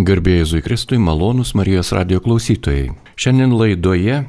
Garbėjai Zui Kristui, malonus Marijos radio klausytojai. Šiandien laidoje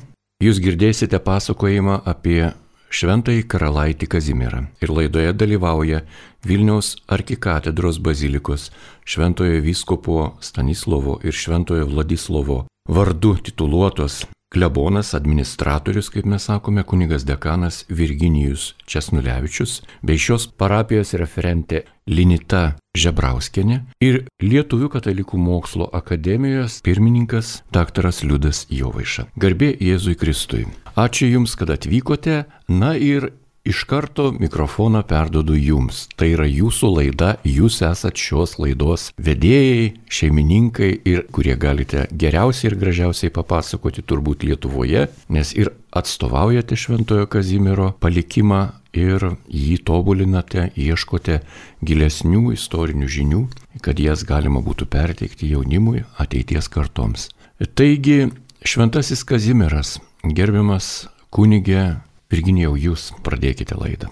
jūs girdėsite pasakojimą apie Šventąjį karalaitį Kazimirą. Ir laidoje dalyvauja Vilniaus arkikatedros bazilikos Šventojo vyskopo Stanislovo ir Šventojo Vladislovo vardu tituluotos klebonas, administratorius, kaip mes sakome, kunigas dekanas Virginijus Česnulevičius, bei šios parapijos referentė Linita Žebrauskienė ir Lietuvių katalikų mokslo akademijos pirmininkas dr. Liudas Jovaiša. Garbė Jėzui Kristui. Ačiū Jums, kad atvykote. Na ir Iš karto mikrofoną perdodu jums. Tai yra jūsų laida, jūs esat šios laidos vedėjai, šeimininkai ir kurie galite geriausiai ir gražiausiai papasakoti turbūt Lietuvoje, nes ir atstovaujate Šventojo Kazimiero palikimą ir jį tobulinate, ieškote gilesnių istorinių žinių, kad jas galima būtų perteikti jaunimui ateities kartoms. Taigi, Šventasis Kazimieras, gerbiamas kunigė Virginijau, jūs pradėkite laidą.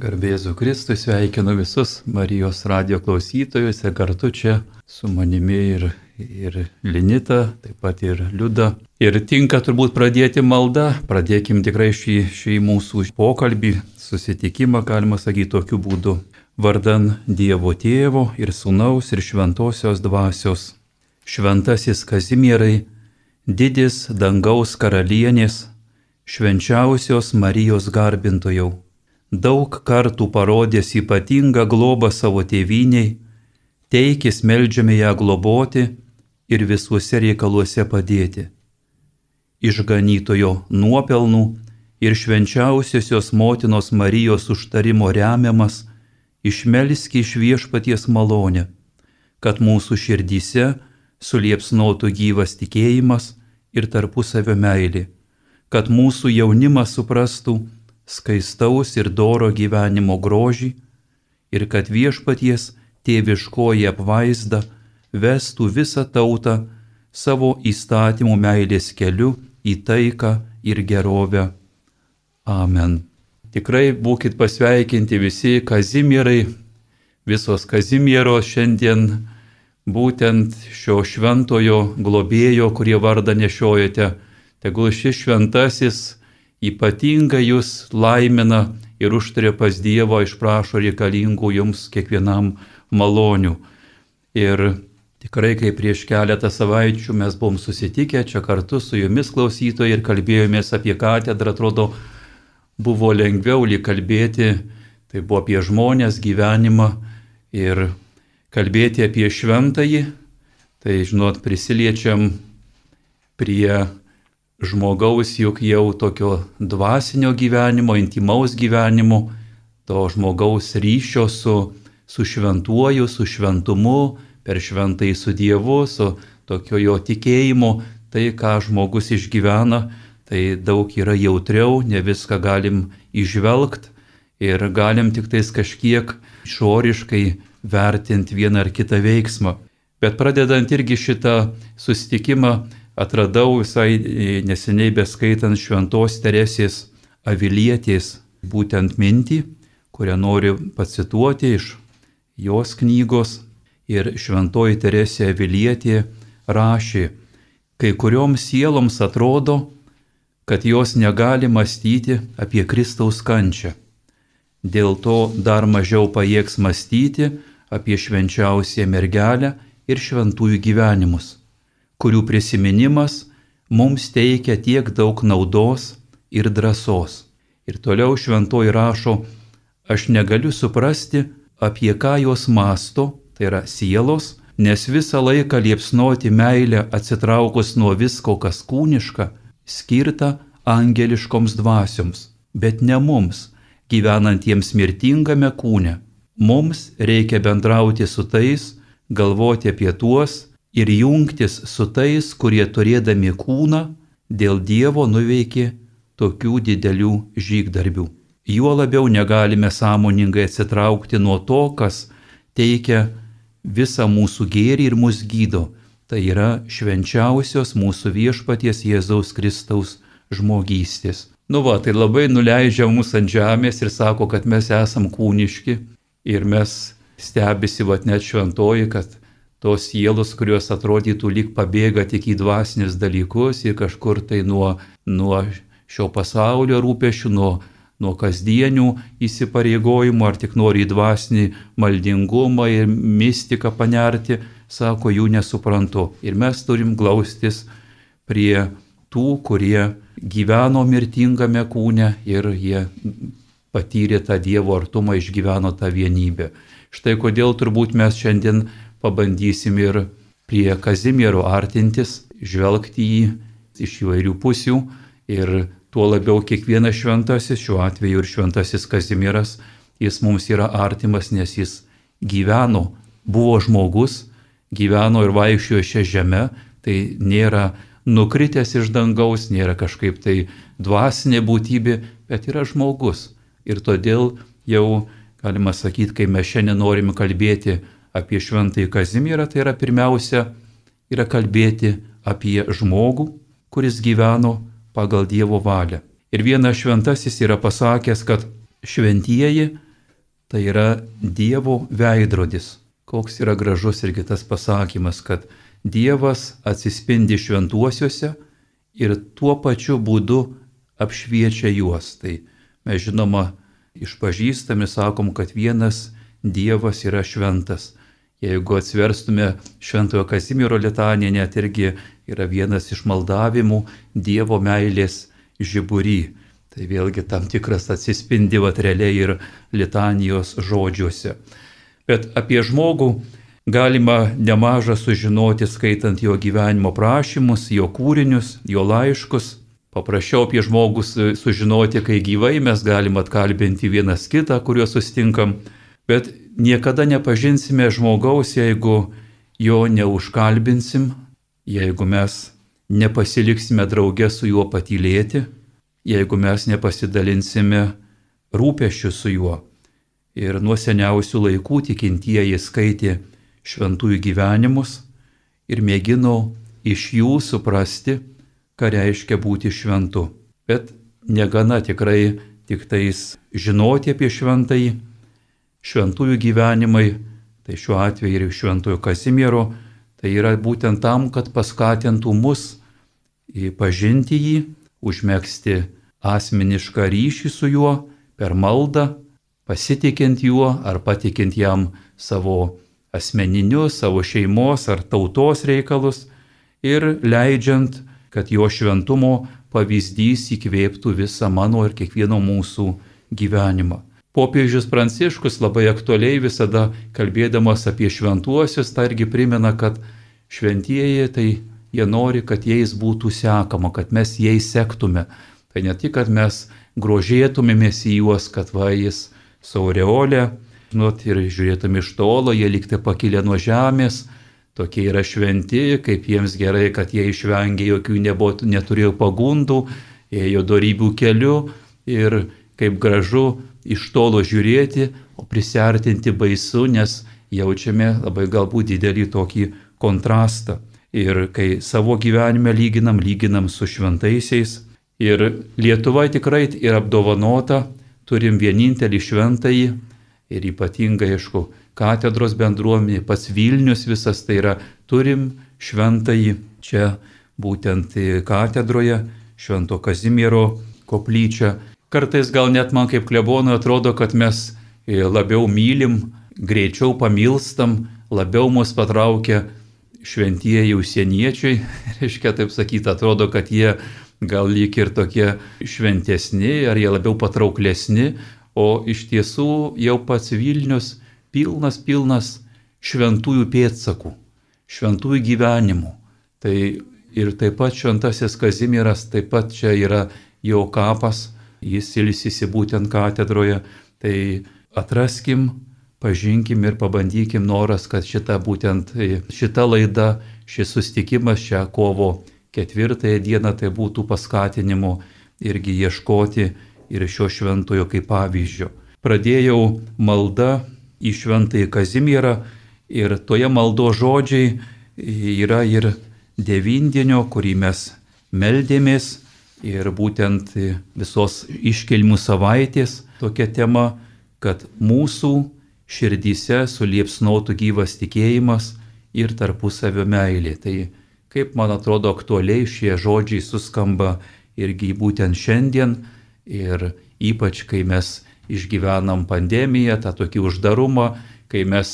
Garbėzu Kristui sveikinu visus Marijos radio klausytojus ir kartu čia su manimi ir, ir Linita, taip pat ir Liuda. Ir tinka turbūt pradėti maldą, pradėkim tikrai šį, šį mūsų pokalbį, susitikimą, galima sakyti, tokiu būdu. Vardan Dievo Tėvo ir Sūnaus ir Šventosios Dvasios. Šventasis Kazimierai, didis dangaus karalienės, švenčiausios Marijos garbintojau, daug kartų parodęs ypatingą globą savo tėviniai, teikis melžiame ją globoti ir visuose reikaluose padėti. Išganytojo nuopelnų ir švenčiausiosios motinos Marijos užtarimo remiamas, išmelski iš viešpaties malonę, kad mūsų širdyse suliepsnotų gyvas tikėjimas ir tarpusavio meilė kad mūsų jaunimas suprastų skaistaus ir doro gyvenimo grožį ir kad viešpaties tėviškoji apvaizda vestų visą tautą savo įstatymų meilės keliu į taiką ir gerovę. Amen. Tikrai būkite pasveikinti visi Kazimierai, visos Kazimieros šiandien būtent šio šventojo globėjo, kurie vardą nešiojate Tegul šis šventasis ypatingai jūs laimina ir užtarė pas Dievą, išprašo reikalingų jums kiekvienam malonių. Ir tikrai, kai prieš keletą savaičių mes buvom susitikę čia kartu su jumis klausytojai ir kalbėjomės apie katedrą, atrodo, buvo lengviau lyg kalbėti, tai buvo apie žmonės gyvenimą ir kalbėti apie šventąjį, tai žinot, prisiliečiam prie žmogaus juk jau tokio dvasinio gyvenimo, intimaus gyvenimo, to žmogaus ryšio su, su šventuoju, su šventumu, per šventai su Dievu, su tokio jo tikėjimu, tai ką žmogus išgyvena, tai daug yra jautriau, ne viską galim išvelgti ir galim tik tais kažkiek išoriškai vertinti vieną ar kitą veiksmą. Bet pradedant irgi šitą susitikimą, atradau visai e, neseniai beskaitant šventos Teresės Avilietės būtent mintį, kurią noriu pacituoti iš jos knygos. Ir šventoji Teresė Avilietė rašė, kai kurioms sieloms atrodo, kad jos negali mąstyti apie Kristaus kančią. Dėl to dar mažiau pajėgs mąstyti apie švenčiausią mergelę ir šventųjų gyvenimus kurių prisiminimas mums teikia tiek daug naudos ir drąsos. Ir toliau šventoji rašo, aš negaliu suprasti, apie ką jos masto, tai yra sielos, nes visą laiką liepsnoti meilę atsitraukus nuo visko, kas kūniška, skirta angeliškoms dvasioms, bet ne mums, gyvenantiems mirtingame kūne. Mums reikia bendrauti su tais, galvoti apie tuos, ir jungtis su tais, kurie turėdami kūną dėl Dievo nuveikė tokių didelių žygdarbių. Juo labiau negalime sąmoningai atsitraukti nuo to, kas teikia visą mūsų gėrį ir mus gydo. Tai yra švenčiausios mūsų viešpaties Jėzaus Kristaus žmogystės. Nu va, tai labai nuleidžia mus ant žemės ir sako, kad mes esam kūniški ir mes stebisi, va net šventoji, kad tos sielos, kurios atrodytų lyg pabėga tik į dvasinius dalykus ir kažkur tai nuo, nuo šio pasaulio rūpešių, nuo, nuo kasdienių įsipareigojimų, ar tik nori į dvasinį maldingumą ir mystiką panerti, sako, jų nesuprantu. Ir mes turim glaustis prie tų, kurie gyveno mirtingame kūne ir jie patyrė tą Dievo artumą, išgyveno tą vienybę. Štai kodėl turbūt mes šiandien pabandysim ir prie Kazimiero artintis, žvelgti jį iš įvairių pusių ir tuo labiau kiekvienas šventasis, šiuo atveju ir šventasis Kazimieras, jis mums yra artimas, nes jis gyveno, buvo žmogus, gyveno ir vaikščiojo šią žemę, tai nėra nukritęs iš dangaus, nėra kažkaip tai dvasinė būtybė, bet yra žmogus. Ir todėl jau galima sakyti, kai mes šiandien norime kalbėti apie šventąjį Kazimierą, tai yra pirmiausia, yra kalbėti apie žmogų, kuris gyveno pagal Dievo valią. Ir vienas šventasis yra pasakęs, kad šventieji tai yra Dievo veidrodis. Koks yra gražus irgi tas pasakymas, kad Dievas atsispindi šventuosiuose ir tuo pačiu būdu apšviečia juos. Tai mes žinoma išpažįstame, sakom, kad vienas Dievas yra šventas. Jeigu atsverstume Šventojo Kazimiero litaniją, net irgi yra vienas iš maldavimų Dievo meilės žiburį. Tai vėlgi tam tikras atsispindi realiai ir litanijos žodžiuose. Bet apie žmogų galima nemažą sužinoti skaitant jo gyvenimo prašymus, jo kūrinius, jo laiškus. Paprasčiau apie žmogus sužinoti, kai gyvai mes galim atkalbinti vienas kitą, kuriuo sustinkam, bet niekada nepažinsime žmogaus, jeigu jo neužkalbinsim, jeigu mes nepasiliksime drauge su juo patylėti, jeigu mes nepasidalinsime rūpešiu su juo. Ir nuo seniausių laikų tikintieji skaitė šventųjų gyvenimus ir mėgino iš jų suprasti, ką reiškia būti šventu. Bet negana tikrai tik tais žinoti apie šventąjį, šventųjų gyvenimai, tai šiuo atveju ir šventojo Kasimiero, tai yra būtent tam, kad paskatintų mus pažinti jį, užmėgsti asmenišką ryšį su juo per maldą, pasitikint juo ar patikint jam savo asmeninius, savo šeimos ar tautos reikalus ir leidžiant, kad jo šventumo pavyzdys įkvėptų visą mano ir kiekvieno mūsų gyvenimą. Popiežius Pranciškus labai aktualiai visada kalbėdamas apie šventuosius, tai irgi primena, kad šventieji tai jie nori, kad jais būtų sekama, kad mes jais sektume. Tai ne tik, kad mes grožėtumėmės į juos, kad va jis saureolė, žinot, ir žiūrėtum iš tolo, jie liktai pakilę nuo žemės, tokie yra šventi, kaip jiems gerai, kad jie išvengė jokių nebuvo, neturėjo pagundų, ėjo darybių keliu ir kaip gražu iš tolo žiūrėti, o prisartinti baisu, nes jaučiame labai galbūt didelį tokį kontrastą. Ir kai savo gyvenime lyginam, lyginam su šventaisiais. Ir Lietuva tikrai yra apdovanota, turim vienintelį šventąjį, ir ypatingai, aišku, katedros bendruomenė, pats Vilnius visas tai yra, turim šventąjį čia būtent katedroje, Švento Kazimiero koplyčią. Kartais gal net man kaip klebonui atrodo, kad mes e, labiau mylim, greičiau pamilstam, labiau mus patraukia šventieji užsieniečiai, reiškia taip sakyti, atrodo, kad jie gal lyg ir tokie šventesni, ar jie labiau patrauklesni, o iš tiesų jau pats Vilnius pilnas, pilnas šventųjų pėdsakų, šventųjų gyvenimų. Tai ir taip pat šventasis Kazimieras, taip pat čia yra jo kapas, jis ilsisi būtent katedroje. Tai atraskim, pažinkim ir pabandykim noras, kad šita būtent šita laida, šis sustikimas šią kovo ketvirtąją dieną tai būtų paskatinimu irgi ieškoti ir šio šventojo kaip pavyzdžio. Pradėjau maldą į šventąjį Kazimierą ir toje maldo žodžiai yra ir devindienio, kurį mes meldėmės ir būtent visos iškelmų savaitės tokia tema, kad mūsų širdyse suliepsnotų gyvas tikėjimas ir tarpusavio meilė. Tai kaip man atrodo aktualiai šie žodžiai suskamba irgi būtent šiandien ir ypač kai mes išgyvenam pandemiją, tą tokį uždarumą, kai mes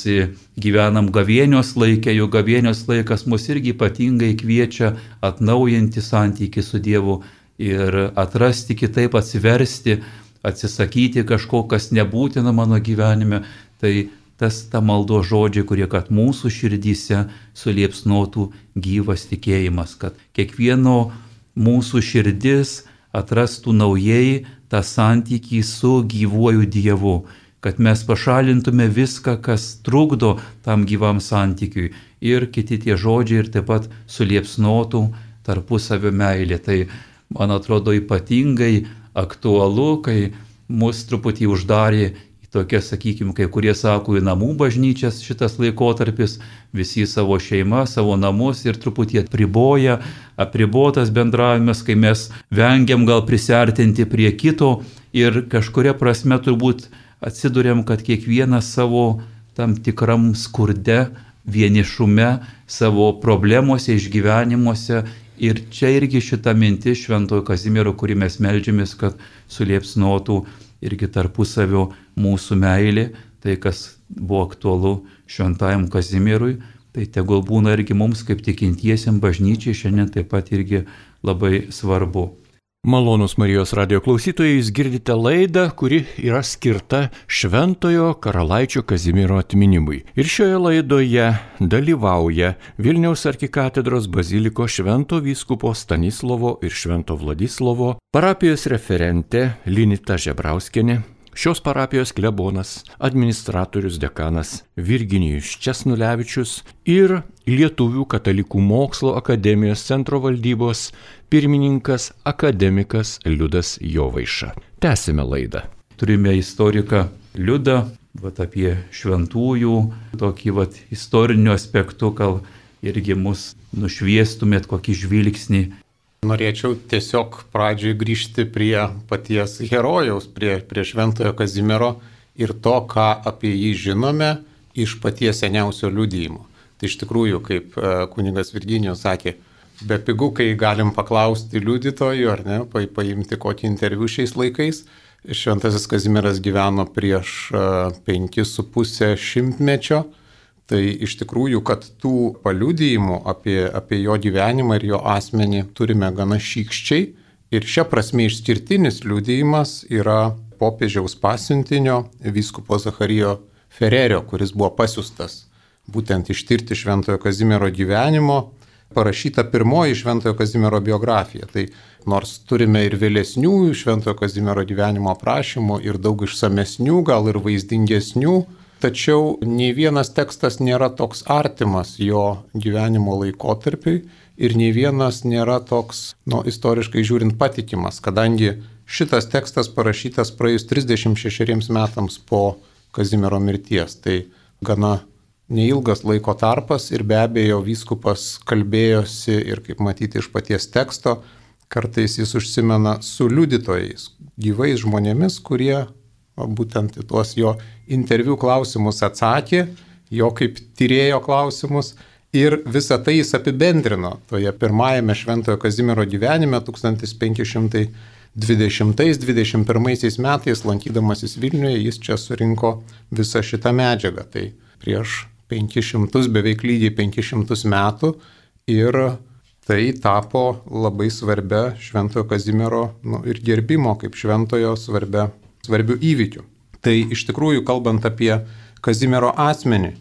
gyvenam gavienios laikę, jo gavienios laikas mus irgi ypatingai kviečia atnaujinti santykių su Dievu ir atrasti kitaip, atsiversti, atsisakyti kažko, kas nebūtina mano gyvenime. Tai tas ta maldo žodžiai, kurie kad mūsų širdyse suliepsnotų gyvas tikėjimas, kad kiekvieno mūsų širdis atrastų naujai tą santykį su gyvuoju Dievu, kad mes pašalintume viską, kas trukdo tam gyvam santykiui ir kiti tie žodžiai ir taip pat suliepsnotų tarpusavio meilė. Tai man atrodo ypatingai aktualu, kai mus truputį uždarė tokia, sakykime, kai kurie sako, į namų bažnyčias šitas laikotarpis, visi savo šeimą, savo namus ir truputį apriboja, apribotas bendravimas, kai mes vengiam gal prisertinti prie kito ir kažkuria prasme turbūt atsidurėm, kad kiekvienas savo tam tikram skurde, vienišume, savo problemuose, išgyvenimuose Ir čia irgi šita mintis Šventojo Kazimiero, kurį mes melžiamės, kad suliepsnotų irgi tarpusavio mūsų meilė, tai kas buvo aktualu šventajam Kazimierui, tai tegul būna irgi mums kaip tikintiesiam bažnyčiai šiandien taip pat irgi labai svarbu. Malonus Marijos radio klausytojai, jūs girdite laidą, kuri yra skirta Šventojo karalaičio Kazimiero atminimui. Ir šioje laidoje dalyvauja Vilniaus arkikatedros baziliko Švento vyskupo Stanislovo ir Švento Vladislovo parapijos referente Linita Žebrauskenė, Šios parapijos klebonas, administratorius dekanas Virginijus Česnulevičius ir Lietuvių katalikų mokslo akademijos centro valdybos pirmininkas akademikas Liudas Jovaiša. Tęsime laidą. Turime istoriką Liudą, vat apie šventųjų, tokį vat istoriniu aspektu, gal irgi mus nušviestumėt kokį žvilgsnį Norėčiau tiesiog pradžioj grįžti prie paties herojaus, prie, prie Šventojo Kazimiero ir to, ką apie jį žinome iš paties seniausio liudyjimo. Tai iš tikrųjų, kaip e, kuningas Virginijos sakė, be pigų, kai galim paklausti liudytojų ar ne, pa, paimti kokį interviu šiais laikais. Šventasis Kazimieras gyveno prieš 5,5 e, šimtmečio Tai iš tikrųjų, kad tų paliudijimų apie, apie jo gyvenimą ir jo asmenį turime gana šykščiai. Ir šia prasme išskirtinis liudijimas yra popiežiaus pasiuntinio vyskupo Zacharijo Ferrerio, kuris buvo pasiustas būtent ištirti Šventojo Kazimiero gyvenimo, parašyta pirmoji Šventojo Kazimiero biografija. Tai nors turime ir vėlesnių Šventojo Kazimiero gyvenimo aprašymų ir daug išsamesnių, gal ir vaizdingesnių, Tačiau nei vienas tekstas nėra toks artimas jo gyvenimo laikotarpiui ir nei vienas nėra toks, nu, istoriškai žiūrint, patikimas, kadangi šitas tekstas parašytas praėjus 36 metams po Kazimiero mirties. Tai gana neilgas laiko tarpas ir be abejo vyskupas kalbėjosi ir kaip matyti iš paties teksto, kartais jis užsimena su liudytojais, gyvais žmonėmis, kurie būtent į tuos jo interviu klausimus atsakė, jo kaip tyrėjo klausimus ir visą tai jis apibendrino toje pirmajame Šventojo Kazimiero gyvenime 1520-21 metais, lankydamasis Vilniuje, jis čia surinko visą šitą medžiagą. Tai prieš 500, beveik lygiai 500 metų ir tai tapo labai svarbia Šventojo Kazimiero nu, ir gerbimo kaip šventojo svarbia svarbių įvykių. Tai iš tikrųjų, kalbant apie Kazimiero asmenį,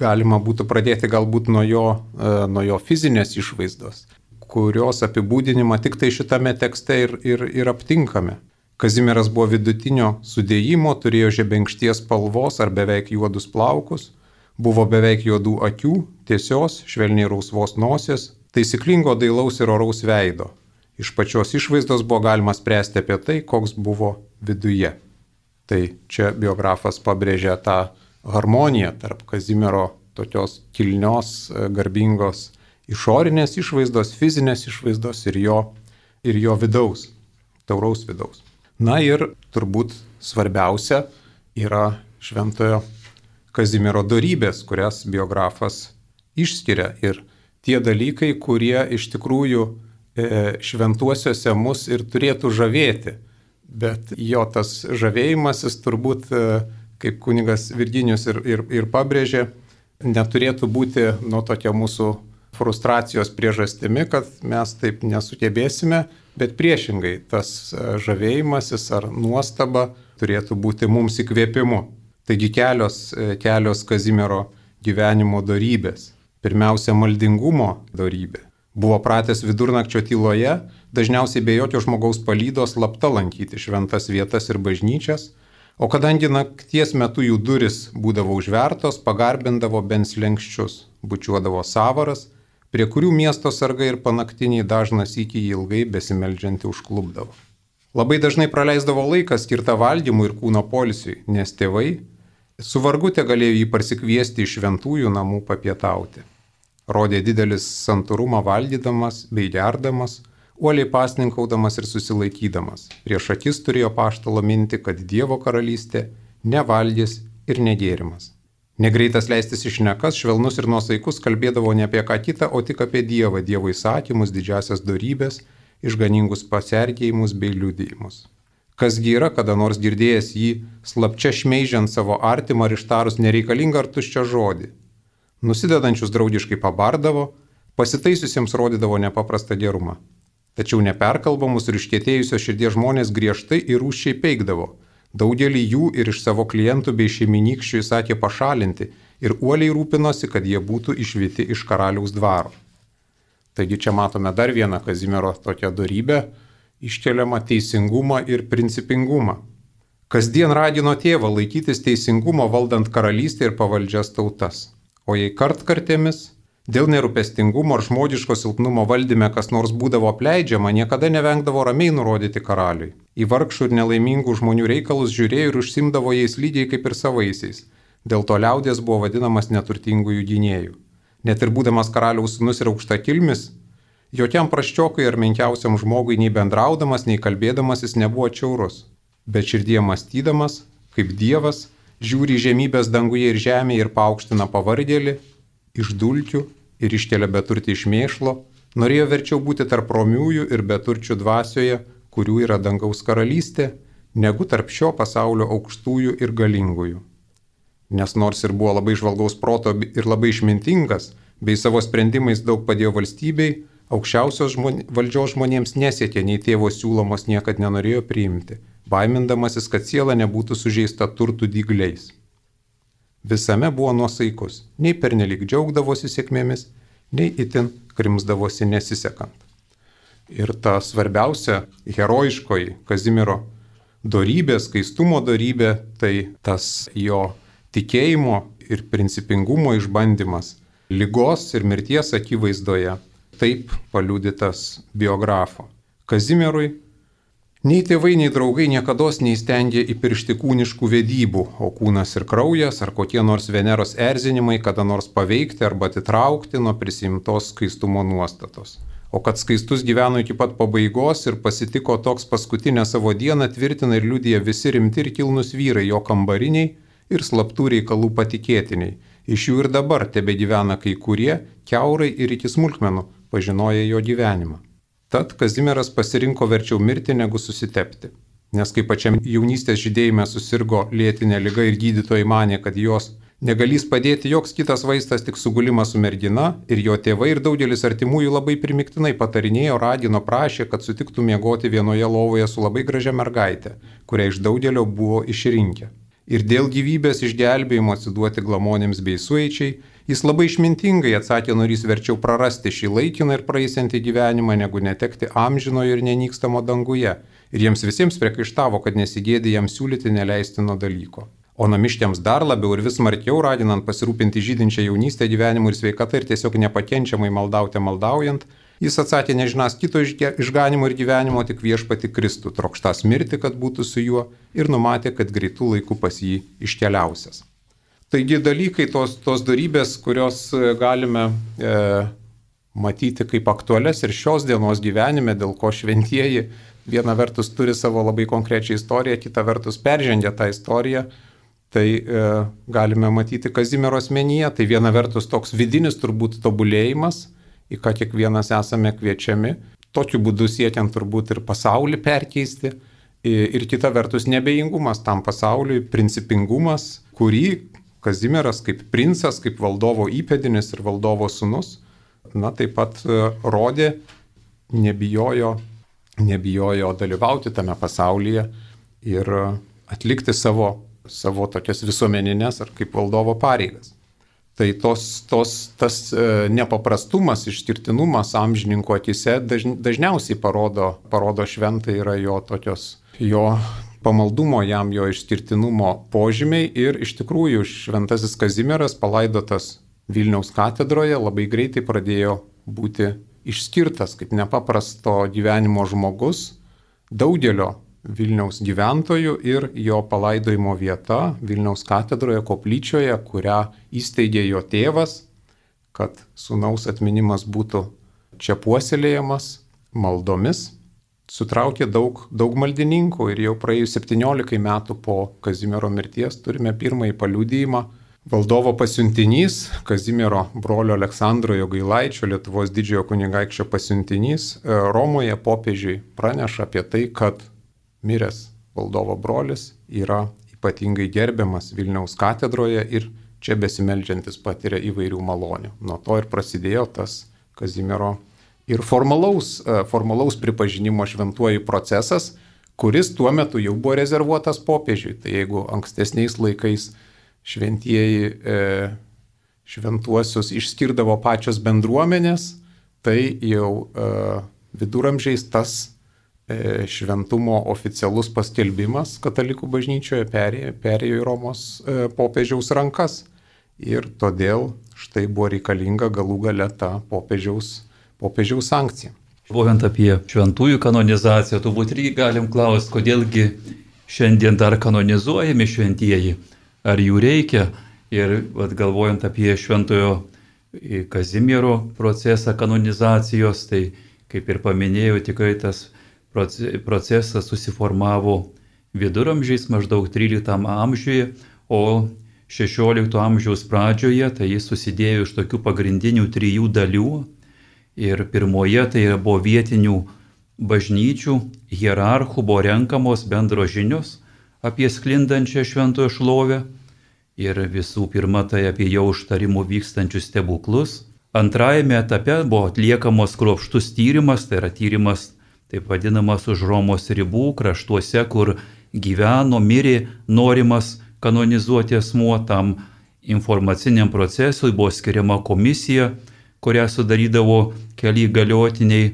galima būtų pradėti galbūt nuo jo, e, nuo jo fizinės išvaizdos, kurios apibūdinimą tik tai šitame tekste ir, ir, ir aptinkame. Kazimieras buvo vidutinio sudėjimo, turėjo žebenkšties spalvos ar beveik juodus plaukus, buvo beveik juodų akių, tiesios, švelniai rausvos nosies, taisyklingo dailaus ir oraus veido. Iš pačios išvaizdos buvo galima spręsti apie tai, koks buvo viduje. Tai čia biografas pabrėžia tą harmoniją tarp Kazimiero tokios kilnios, e, garbingos išorinės išvaizdos, fizinės išvaizdos ir jo, ir jo vidaus, tauraus vidaus. Na ir turbūt svarbiausia yra šventojo Kazimiero darybės, kurias biografas išskiria ir tie dalykai, kurie iš tikrųjų šventuosiuose mus ir turėtų žavėti. Bet jo tas žavėjimasis turbūt, e, kaip kunigas Virginijus ir, ir, ir pabrėžė, neturėtų būti nuo tokia mūsų frustracijos priežastimi, kad mes taip nesugebėsime, bet priešingai tas e, žavėjimasis ar nuostaba turėtų būti mums įkvėpimu. Taigi kelios, e, kelios Kazimiero gyvenimo darybės. Pirmiausia, maldingumo darybė. Buvo pratęs vidurnakčio tyloje, dažniausiai be jokio žmogaus palydos lapta lankyti šventas vietas ir bažnyčias, o kadangi nakties metu jų duris būdavo užvertos, pagarbindavo bent lenkščius, bučiuodavo savaras, prie kurių miesto sargai ir panaktiniai dažnas iki ilgai besimeldžianti užklubdavo. Labai dažnai praleisdavo laiką skirtą valdymui ir kūno polisiui, nes tėvai su vargute galėjo jį parsikviesti iš šventųjų namų papietauti. Rodė didelis santūrumą valdydamas bei gerdamas, uoliai pasninkaudamas ir susilaikydamas. Prieš akis turėjo paštalo minti, kad Dievo karalystė nevalgys ir negėrimas. Negreitas leistis iš nekas, švelnus ir nuosaikus kalbėdavo ne apie ką kitą, o tik apie Dievą, Dievo įsakymus, didžiasias darybės, išganingus pasergėjimus bei liudijimus. Kasgi yra kada nors girdėjęs jį slapčia šmeižiant savo artimą ir ištarus nereikalingą ar tuščią žodį. Nusidedančius draugiškai pabardavo, pasitaisusiems rodydavo nepaprastą gerumą. Tačiau neperkalbamus ir iškėtėjusios širdies žmonės griežtai ir rūščiai peikdavo – Daugelį jų ir iš savo klientų bei šeiminykščių įsakė pašalinti ir uoliai rūpinosi, kad jie būtų išvyti iš karaliaus dvaro. Taigi čia matome dar vieną Kazimiero tokią darybę - iškeliamą teisingumą ir principingumą. Kasdien ragino tėvą laikytis teisingumo valdant karalystę ir pavaldžias tautas. O jei kartkartėmis Dėl nerūpestingumo ar žmogiško silpnumo valdyme kas nors būdavo apleidžiama, niekada nevengdavo ramiai nurodyti karaliui. Į vargšų ir nelaimingų žmonių reikalus žiūrėjo ir užsimdavo jais lygiai kaip ir savaisiais. Dėl to liaudės buvo vadinamas neturtingųjų gynėjų. Net ir būdamas karaliaus sunus ir aukšta kilmis, jokiam praščiokui ar menkiausiam žmogui nei bendraudamas, nei kalbėdamas jis nebuvo čiaurus. Bet širdie mąstydamas, kaip Dievas, žiūri žemybės danguje ir žemėje ir paaukština pavardėlį, iš dulkių ir iškelia beturtį iš mėšlo, norėjo verčiau būti tarp romiųjų ir beturčių dvasioje, kurių yra dangaus karalystė, negu tarp šio pasaulio aukštųjų ir galingųjų. Nes nors ir buvo labai žvalgaus proto ir labai išmintingas, bei savo sprendimais daug padėjo valstybei, aukščiausios žmon... valdžios žmonėms nesiekė nei tėvo siūlomos niekad nenorėjo priimti, baimindamasis, kad siela nebūtų sužeista turtų dygliais visame buvo nuosaikus, nei pernelik džiaugdavosi sėkmėmis, nei itin krimsdavosi nesisekant. Ir ta svarbiausia herojiškoji Kazimiero darybė, skaistumo darybė, tai tas jo tikėjimo ir principingumo išbandymas lygos ir mirties akivaizdoje, taip paliudytas biografo. Kazimierui Nei tėvai, nei draugai niekada neįstengė įpiršti kūniškų vedybų, o kūnas ir kraujas ar kokie nors Veneros erzinimai kada nors paveikti arba atitraukti nuo prisimtos skaistumo nuostatos. O kad skaistus gyveno iki pat pabaigos ir pasitiko toks paskutinę savo dieną, tvirtina ir liudija visi rimti ir kilnus vyrai, jo kambariniai ir slaptų reikalų patikėtiniai. Iš jų ir dabar tebe gyvena kai kurie, keurai ir iki smulkmenų, pažinoja jo gyvenimą. Tad Kazimieras pasirinko verčiau mirti negu susitepti. Nes kai pačiam jaunystės žydėjime susirgo lėtinė lyga ir gydytojai mane, kad jos negalys padėti joks kitas vaistas tik sugulimas su mergina ir jo tėvai ir daugelis artimųjų labai primiktinai patarinėjo, ragino, prašė, kad sutiktų miegoti vienoje lovoje su labai gražia mergaitė, kurią iš daugelio buvo išrinkę. Ir dėl gyvybės išgelbėjimo atsiduoti glamonėms bei sueičiai Jis labai išmintingai atsakė, norys verčiau prarasti šį laikiną ir praeisiantį gyvenimą, negu netekti amžinojo ir nenykstamo danguje. Ir jiems visiems priekaištavo, kad nesigėdė jam siūlyti neleistino dalyko. O namiškiams dar labiau ir vis smarkiau raginant pasirūpinti žydinčią jaunystę gyvenimu ir sveikatą ir tiesiog nepakenčiamai maldauti maldaujant, jis atsakė nežinas kito išganimo ir gyvenimo, tik viešpati Kristų, trokštas mirti, kad būtų su juo ir numatė, kad greitų laikų pas jį iškeliausias. Taigi dalykai, tos, tos darybės, kurios e, galime e, matyti kaip aktualias ir šios dienos gyvenime, dėl ko šventieji viena vertus turi savo labai konkrečią istoriją, kita vertus peržengia tą istoriją, tai e, galime matyti Kazimiero asmenyje. Tai viena vertus toks vidinis turbūt tobulėjimas, į ką kiekvienas esame kviečiami, tokiu būdu siekiant turbūt ir pasaulį perkeisti. Ir kita vertus nebejingumas tam pasauliui, principingumas, kurį Kazimieras kaip princas, kaip valdovo įpėdinis ir valdovo sunus, na taip pat e, rodė, nebijojo, nebijojo dalyvauti tame pasaulyje ir atlikti savo, savo tokias visuomeninės ar kaip valdovo pareigas. Tai tos, tos, tas e, nepaprastumas, išskirtinumas amžininko akise dažn, dažniausiai parodo, parodo šventai yra jo tokios, jo pamaldumo jam, jo išskirtinumo požymiai ir iš tikrųjų šventasis Kazimieras palaidotas Vilniaus katedroje labai greitai pradėjo būti išskirtas kaip nepaprasto gyvenimo žmogus daugelio Vilniaus gyventojų ir jo palaidojimo vieta Vilniaus katedroje, koplyčioje, kurią įsteigė jo tėvas, kad sunaus atminimas būtų čia puoselėjamas maldomis. Sutraukė daug, daug maldininkų ir jau praėjus 17 metų po Kazimiero mirties turime pirmąjį paliudijimą. Valdovo pasiuntinys, Kazimiero brolio Aleksandro Jogailaičio, Lietuvos didžiojo kunigaikščio pasiuntinys, Romoje popiežiui praneša apie tai, kad miręs valdovo brolis yra ypatingai gerbiamas Vilniaus katedroje ir čia besimeldžiantis patiria įvairių malonių. Nuo to ir prasidėjo tas Kazimiero ir formalaus, e, formalaus pripažinimo šventuoju procesas, kuris tuo metu jau buvo rezervuotas popiežiui. Tai jeigu ankstesniais laikais šventieji e, šventuosius išskirdavo pačios bendruomenės, tai jau e, viduramžiais tas E, šventumo oficialus paskelbimas katalikų bažnyčioje perėjo, perėjo į Romos e, popiežiaus rankas. Ir todėl štai buvo reikalinga galų gale ta popiežiaus, popiežiaus sankcija. Buojant apie šventųjų kanonizaciją, turbūt irgi galim klausti, kodėlgi šiandien dar kanonizuojami šventieji, ar jų reikia. Ir vat, galvojant apie šventojo Kazimiero procesą kanonizacijos, tai kaip ir paminėjau, tikrai tas procesas susiformavo viduramžiais maždaug 13 amžiuje, o 16 amžiaus pradžioje tai jis susidėjo iš tokių pagrindinių trijų dalių. Ir pirmoje tai buvo vietinių bažnyčių, hierarchų buvo renkamos bendro žinios apie sklindančią šventojo šlovę. Ir visų pirma tai apie jau užtarimų vykstančius stebuklus. Antrajame etape buvo atliekamos kruopštus tyrimas, tai yra tyrimas taip vadinamas už Romos ribų, kraštuose, kur gyveno, mirė norimas kanonizuoti asmuo, tam informaciniam procesui buvo skiriama komisija, kurią sudarydavo keli galiotiniai,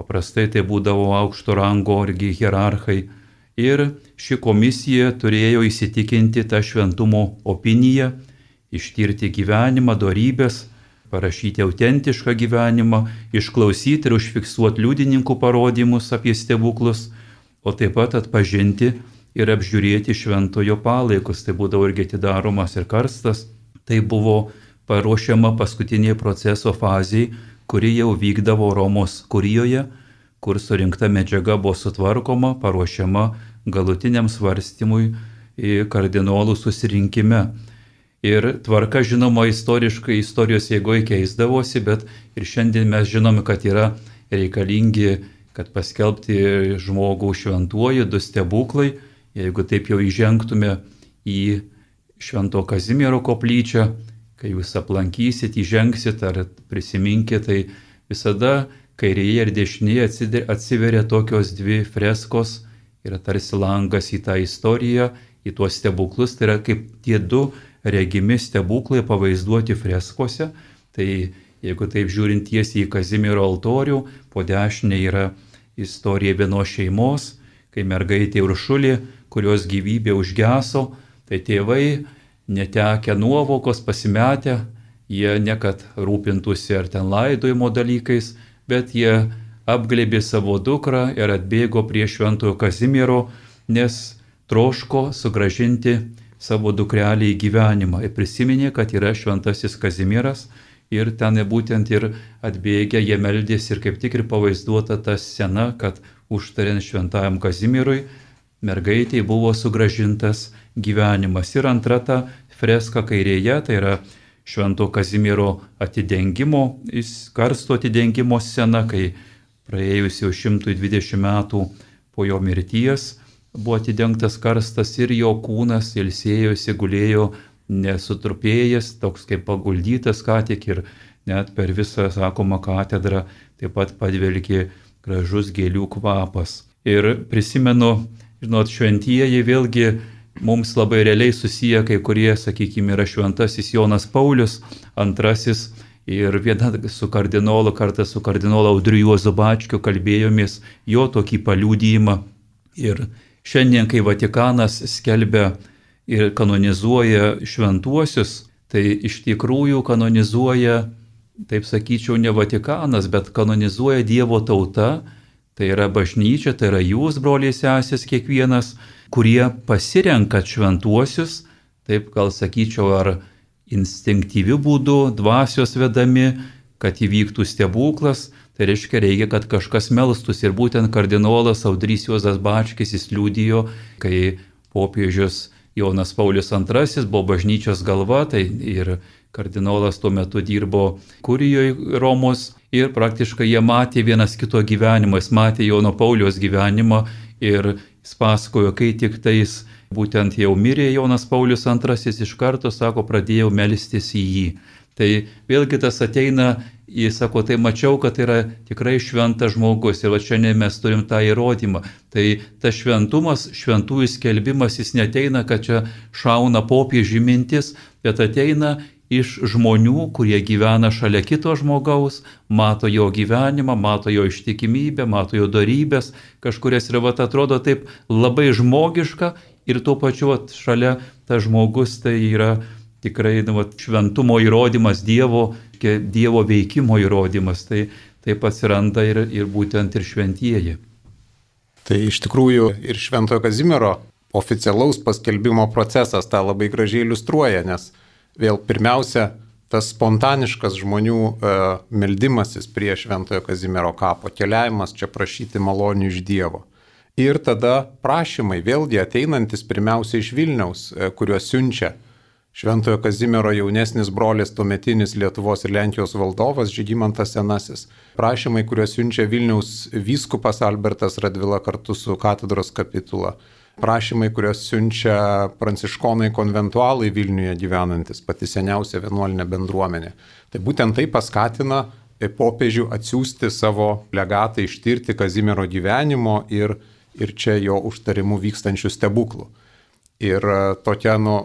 paprastai tai būdavo aukšto rango irgi hierarchai. Ir ši komisija turėjo įsitikinti tą šventumo opiniją, ištirti gyvenimą, darybės, parašyti autentišką gyvenimą, išklausyti ir užfiksuoti liudininkų parodymus apie stebuklus, o taip pat atpažinti ir apžiūrėti šventojo palaikus. Tai būdavo irgi atidaromas ir karstas. Tai buvo paruošiama paskutinė proceso fazė, kuri jau vykdavo Romos kurijoje, kur surinkta medžiaga buvo sutvarkoma, paruošiama galutiniam svarstymui kardinolų susirinkime. Ir tvarka, žinoma, istoriškai istorijos jėgoje keisdavosi, bet ir šiandien mes žinome, kad yra reikalingi, kad paskelbti žmogų šventuoju, du stebuklai. Jeigu taip jau įžengtume į Švento Kazimiero koplyčią, kai jūs aplankysit, įžengsit ar prisiminkit, tai visada kairėje ir dešinėje atsiveria tokios dvi freskos, yra tarsi langas į tą istoriją, į tuos stebuklus, tai yra kaip tie du regimi stebuklai pavaizduoti freskose. Tai jeigu taip žiūrint tiesiai į Kazimiero altorių, po dešinė yra istorija vienos šeimos, kai mergaitė Uršulė, kurios gyvybė užgeso, tai tėvai netekę nuovokos, pasimetę, jie nekad rūpintųsi ar ten laidojimo dalykais, bet jie apglėbė savo dukrą ir atbėgo prie šventojo Kazimiero, nes troško sugražinti savo dukrelį į gyvenimą. Ir prisiminė, kad yra šventasis Kazimieras ir ten būtent ir atbėgę jie meldėsi ir kaip tik ir pavaizduota ta scena, kad užtariant šventajam Kazimierui mergaitiai buvo sugražintas gyvenimas. Ir antra ta freska kairėje, tai yra Švento Kazimiero atidengimo, karsto atidengimo scena, kai praėjus jau 120 metų po jo mirties buvo atidengtas karstas ir jo kūnas ilsėjosi, gulėjo nesutrupėjęs, toks kaip paguldytas ką tik ir net per visą, sakoma, katedrą taip pat padvelkė gražus gėlių kvapas. Ir prisimenu, žinot, šventieji vėlgi mums labai realiai susiję kai kurie, sakykime, yra šventasis Jonas Paulius II ir viena su kardinolu, kartą su kardinolu Audriu Juozu Bačkiu kalbėjomės jo tokį paliūdėjimą. Ir šiandien, kai Vatikanas skelbia ir kanonizuoja šventuosius, tai iš tikrųjų kanonizuoja, taip sakyčiau, ne Vatikanas, bet kanonizuoja Dievo tauta, tai yra bažnyčia, tai yra jūs, broliai sesės, kiekvienas, kurie pasirenka šventuosius, taip gal sakyčiau, ar instinktyviu būdu, dvasios vedami, kad įvyktų stebuklas, tai reiškia reikia, kad kažkas melstus ir būtent kardinolas Audrys Juozas Bačkis jis liūdijo, kai popiežius Jonas Paulius II buvo bažnyčios galva, tai ir kardinolas tuo metu dirbo Kurijoje Romos ir praktiškai jie matė vienas kito gyvenimą, jis matė Jono Paulius gyvenimą ir jis pasakojo, kai tik tais būtent jau mirė Jonas Paulius II, iš karto, sako, pradėjau melstis į jį. Tai vėlgi tas ateina, jis sako, tai mačiau, kad yra tikrai šventas žmogus ir va šiandien mes turim tą įrodymą. Tai tas šventumas, šventųjų skelbimas, jis neteina, kad čia šauna popiežių mintis, bet ateina iš žmonių, kurie gyvena šalia kito žmogaus, mato jo gyvenimą, mato jo ištikimybę, mato jo darybės, kažkurias ir vat atrodo taip labai žmogiška ir tuo pačiu vat, šalia tas žmogus tai yra tikrai nu, vat, šventumo įrodymas, Dievo, dievo veikimo įrodymas, tai taip atsiranda ir, ir būtent ir šventieji. Tai iš tikrųjų ir Šventojo Kazimiero oficialaus paskelbimo procesas tą labai gražiai iliustruoja, nes vėl pirmiausia, tas spontaniškas žmonių e, meldimasis prie Šventojo Kazimiero kapo, keliavimas čia prašyti malonių iš Dievo. Ir tada prašymai, vėlgi ateinantis pirmiausia iš Vilniaus, e, kuriuos siunčia Šventojo Kazimiero jaunesnis brolis, tuometinis Lietuvos ir Lenkijos valdovas Žygimantas Senasis. Prašymai, kuriuos siunčia Vilniaus vyskupas Albertas Radvila kartu su katedros kapitula prašymai, kuriuos siunčia pranciškonai konventualai Vilniuje gyvenantis, pati seniausia vienuolinė bendruomenė. Tai būtent tai paskatina popiežių atsiųsti savo legatą ištirti Kazimiero gyvenimo ir, ir čia jo užtarimų vykstančių stebuklų. Ir e, tokia nu,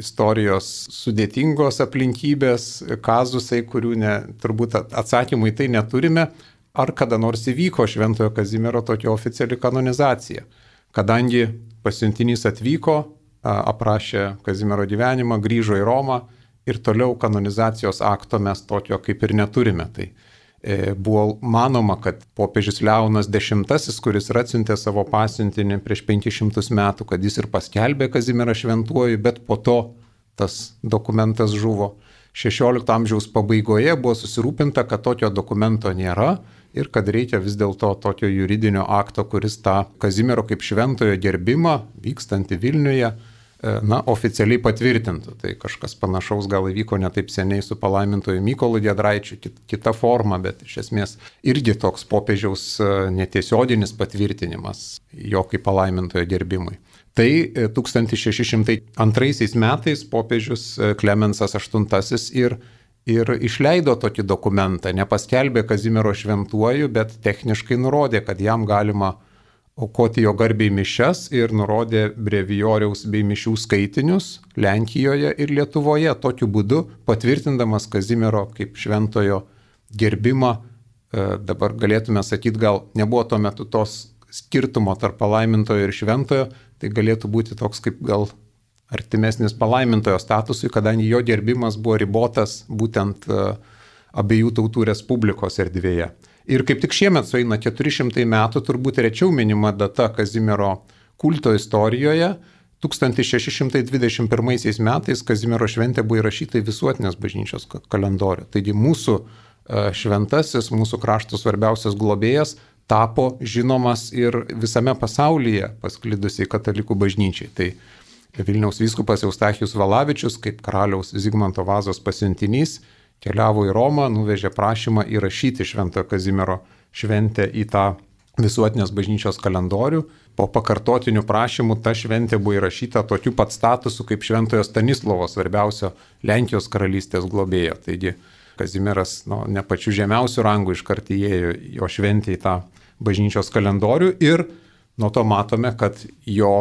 istorijos sudėtingos aplinkybės, kazusai, kurių ne, turbūt atsakymų į tai neturime, ar kada nors įvyko Šventojo Kazimiero tokia oficiali kanonizacija. Kadangi pasiuntinys atvyko, aprašė Kazimiero gyvenimą, grįžo į Romą ir toliau kanonizacijos akto mes tokio kaip ir neturime. Tai e, buvo manoma, kad popiežius Leonas X, kuris atsiuntė savo pasiuntinį prieš 500 metų, kad jis ir paskelbė Kazimierą šventuoju, bet po to tas dokumentas žuvo. 16 amžiaus pabaigoje buvo susirūpinta, kad tokio dokumento nėra ir kad reikia vis dėlto tokio juridinio akto, kuris tą Kazimiero kaip šventojo gerbimą vykstantį Vilniuje, e, na, oficialiai patvirtintų. Tai kažkas panašaus gal įvyko netaip seniai su palaimintoju Mykolu Gedraičiu, kita forma, bet iš esmės irgi toks popiežiaus e, netiesioginis patvirtinimas jo kaip palaimintojo gerbimui. Tai 1602 e, metais popiežius Klemensas VIII ir ir išleido tokį dokumentą, nepaskelbė Kazimiero šventuoju, bet techniškai nurodė, kad jam galima aukoti jo garbiai mišes ir nurodė brevijoriaus bei mišių skaitinius Lenkijoje ir Lietuvoje, tokiu būdu patvirtindamas Kazimiero kaip šventojo gerbimą. E, dabar galėtume sakyti, gal nebuvo tuo metu tos skirtumo tarp palaimintojo ir šventojo, tai galėtų būti toks kaip gal artimesnis palaimintojo statusui, kadangi jo gerbimas buvo ribotas būtent e, abiejų tautų respublikos erdvėje. Ir kaip tik šiemet sueina 400 metų, turbūt rečiau minima data Kazimiero kulto istorijoje. 1621 metais Kazimiero šventė buvo įrašyta į visuotinės bažnyčios kalendorių. Taigi mūsų e, šventasis, mūsų krašto svarbiausias globėjas tapo žinomas ir visame pasaulyje pasklidusiai katalikų bažnyčiai. Tai Vilniaus vyskupas Eustachijus Valavičius, kaip karaliaus Zigmanto vazos pasiuntinys, keliavo į Romą, nuvežė prašymą įrašyti Šventojo Kazimiero šventę į tą visuotinės bažnyčios kalendorių. Po pakartotinių prašymų ta šventė buvo įrašyta tokiu pat statusu kaip Šventojo Stanislovo svarbiausio Lenkijos karalystės globėjo. Taigi Kazimieras nu, ne pačiu žemiausiu rangu iškart įėjo jo šventė į tą bažnyčios kalendorių ir nuo to matome, kad jo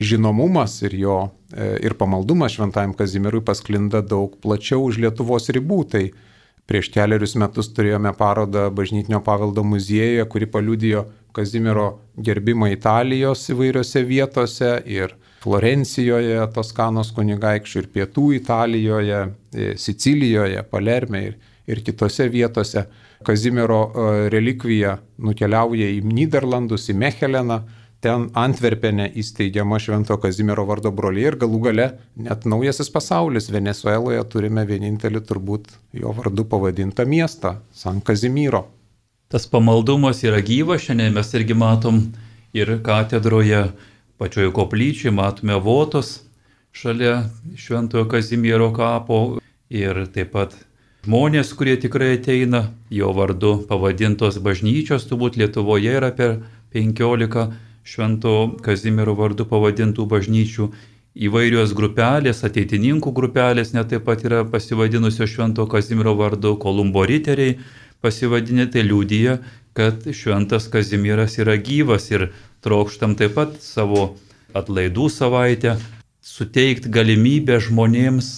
žinomumas ir jo e, ir pamaldumas šventajam Kazimierui pasklinda daug plačiau už Lietuvos ribų. Tai prieš keliarius metus turėjome parodą Bažnytinio paveldo muziejuje, kuri paliudijo Kazimiero gerbimą Italijos įvairiose vietose ir Florencijoje, Toskanos kunigaikščių ir Pietų Italijoje, e, Sicilijoje, Palerme ir, ir kitose vietose. Kazimiero e, relikvija nukeliauja į Niderlandus, į Mecheleną, ten Antverpenė įsteigiama Švento Kazimiero vardo broliai ir galų gale net naujasis pasaulis Venezueloje turime vienintelį turbūt jo vardu pavadintą miestą - San Kazimiero. Tas pamaldumas yra gyvas, šiandien mes irgi matom ir katedroje, pačioje koplyčioje matome votos šalia Šventojo Kazimiero kapo ir taip pat žmonės, kurie tikrai ateina, jo vardu pavadintos bažnyčios, turbūt Lietuvoje yra per 15 Švento Kazimiero vardu pavadintų bažnyčių, įvairios grupelės, ateitininkų grupelės net taip pat yra pasivadinusios Švento Kazimiero vardu, Kolumbo riteriai pasivadinę, tai liūdija, kad Šventas Kazimieras yra gyvas ir trokštam taip pat savo atlaidų savaitę suteikti galimybę žmonėms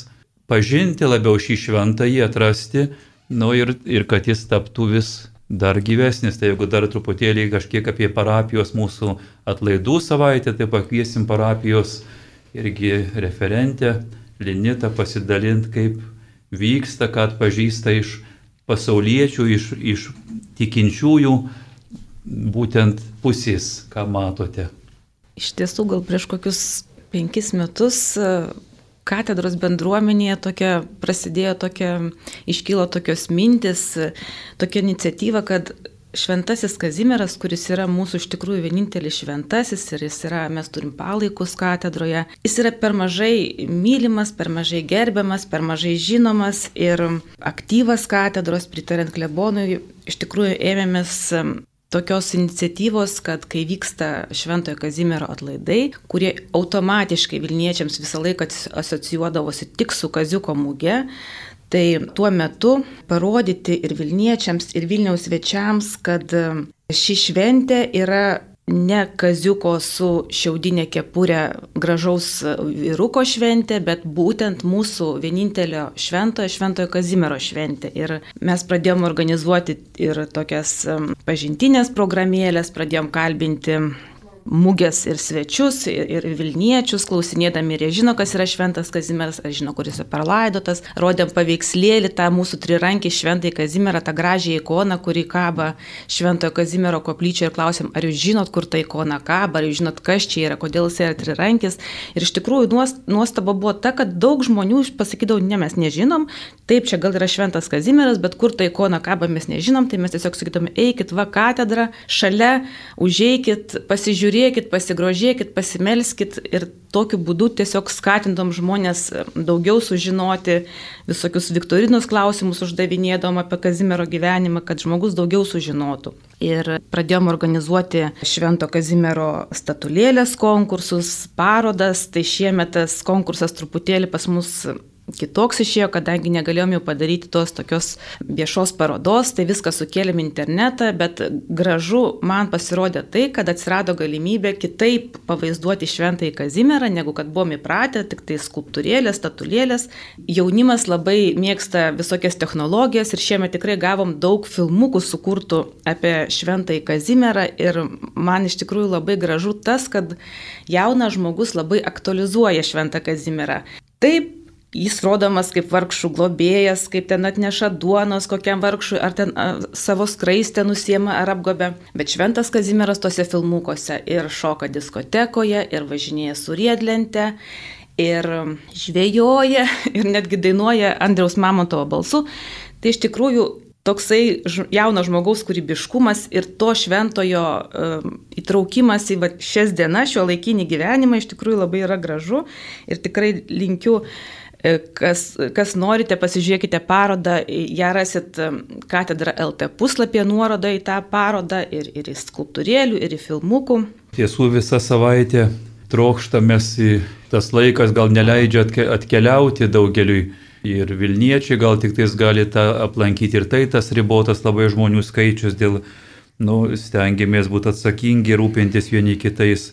pažinti labiau šį šventąjį, atrasti, nu ir, ir kad jis taptų vis dar gyvesnis. Tai jeigu dar truputėlį kažkiek apie parapijos mūsų atlaidų savaitę, tai pakviesim parapijos irgi referentę Linitą pasidalinti, kaip vyksta, kad pažįsta iš pasauliečių, iš, iš tikinčiųjų būtent pusės, ką matote. Iš tiesų, gal prieš kokius penkis metus katedros bendruomenėje tokia prasidėjo tokia, iškylo tokios mintis, tokia iniciatyva, kad Šventasis Kazimieras, kuris yra mūsų iš tikrųjų vienintelis šventasis ir jis yra, mes turim palaikus katedroje, jis yra per mažai mylimas, per mažai gerbiamas, per mažai žinomas ir aktyvas katedros, pritarint klebonui, iš tikrųjų ėmėmės tokios iniciatyvos, kad kai vyksta Šventojo Kazimiero atlaidai, kurie automatiškai Vilniečiams visą laiką asocijuodavosi tik su Kaziuko mūge, tai tuo metu parodyti ir Vilniečiams, ir Vilniaus svečiams, kad ši šventė yra ne kaziuko su šiaudinė kepurė gražaus vyruko šventė, bet būtent mūsų vienintelio šventojo, šventojo Kazimiero šventė. Ir mes pradėjome organizuoti ir tokias pažintinės programėlės, pradėjome kalbinti mugės ir svečius, ir, ir Vilniečius, klausinėdami, ir jie žino, kas yra šventas Kazimieras, ar žino, kuris yra perlaidotas. Rodėm paveikslėlį tą mūsų trirankį šventai Kazimierą, tą gražią ikoną, kuri kaba šventojo Kazimiero koplyčioje ir klausėm, ar jūs žinot, kur ta ikona kaba, ar jūs žinot, kas čia yra, kodėl jis yra trirankis. Ir iš tikrųjų nuostaba buvo ta, kad daug žmonių pasakydavo, ne, mes nežinom, taip, čia gal yra šventas Kazimieras, bet kur ta ikona kaba mes nežinom, tai mes tiesiog sakytume, eikit va katedrą, šalia, užeikit, pasižiūrėkit pasižiūrėkit, pasigrožėkit, pasimelskit ir tokiu būdu tiesiog skatintom žmonės daugiau sužinoti, visokius viktorinus klausimus uždavinėdom apie Kazimiero gyvenimą, kad žmogus daugiau sužinotų. Ir pradėjom organizuoti Švento Kazimiero statulėlės konkursus, parodas, tai šiemet tas konkursas truputėlį pas mus kitoks išėjo, kadangi negalėjom jau padaryti tos tokios viešos parodos, tai viską sukėlėm internetą, bet gražu man pasirodė tai, kad atsirado galimybė kitaip pavaizduoti šventąjį Kazimierą, negu kad buvom įpratę, tik tai skulptūrėlės, statulėlės. Jaunimas labai mėgsta visokias technologijas ir šiemet tikrai gavom daug filmukų sukurtų apie šventąjį Kazimierą ir man iš tikrųjų labai gražu tas, kad jaunas žmogus labai aktualizuoja šventą Kazimierą. Taip, jis rodomas kaip vargšų globėjas, kaip ten atneša duonos kokiam vargšui, ar ten a, savo skraistę nusiema ar apgobė. Bet šventas Kazimieras tose filmukuose ir šoka diskotekoje, ir važinėja su riedlente, ir žvejoja, ir netgi dainuoja Andriaus Mamontovo balsu. Tai iš tikrųjų toksai jauno žmogaus kūrybiškumas ir to šventojo um, įtraukimas į va, šias dienas, šio laikinį gyvenimą iš tikrųjų labai yra gražu ir tikrai linkiu, e, kas, kas norite, pasižiūrėkite parodą, ją rasit katedra LT puslapyje nuorodą į tą parodą ir, ir į skulptūrėlių, ir į filmukų. Tiesų visą savaitę trokštamės tas laikas gal neleidžia atkeliauti daugeliui Ir Vilniečiai gal tik tais gali tą aplankyti ir tai tas ribotas labai žmonių skaičius dėl, nu, stengiamės būti atsakingi, rūpintis vieni kitais.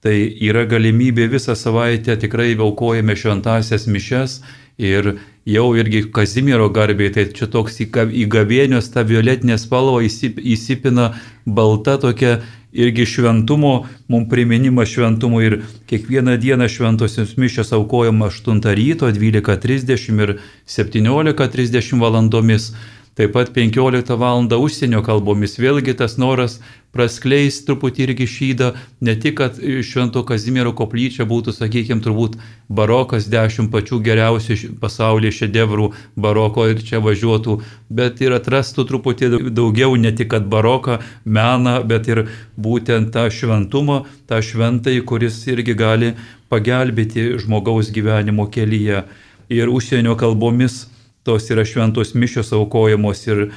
Tai yra galimybė visą savaitę tikrai aukojame šventasias mišes ir jau irgi Kazimiero garbė, tai čia toks į gavėnios tą violetinę spalvą įsipina balta tokia irgi šventumo, mums priminimas šventumo ir kiekvieną dieną šventosios mišios aukojama 8 ryto, 12.30 ir 17.30 valandomis. Taip pat 15 val. užsienio kalbomis vėlgi tas noras praskleis truputį irgi šydą, ne tik, kad Švento Kazimiero koplyčia būtų, sakykime, turbūt barokas, dešimt pačių geriausių pasaulyje šedevrų baroko ir čia važiuotų, bet ir atrastų truputį daugiau, ne tik kad baroką, meną, bet ir būtent tą šventumą, tą šventai, kuris irgi gali pagelbėti žmogaus gyvenimo kelyje. Ir užsienio kalbomis tos yra šventos mišios aukojamos ir